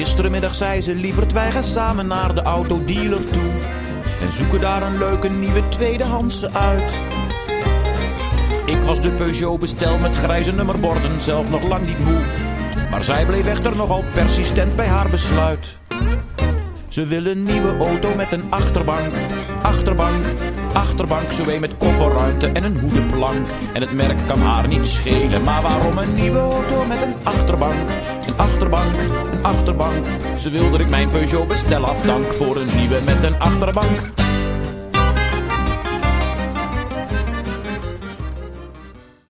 Gisterenmiddag zei ze, lieverd wij gaan samen naar de autodealer toe. En zoeken daar een leuke nieuwe tweedehandse uit. Ik was de Peugeot besteld met grijze nummerborden, zelf nog lang niet moe. Maar zij bleef echter nogal persistent bij haar besluit. Ze wil een nieuwe auto met een achterbank, achterbank, achterbank. Zo een met kofferruimte en een hoedenplank. En het merk kan haar niet schelen, maar waarom een nieuwe auto met een achterbank? Een achterbank, Ze wil dat ik mijn Peugeot bestel afdank voor een nieuwe met een achterbank.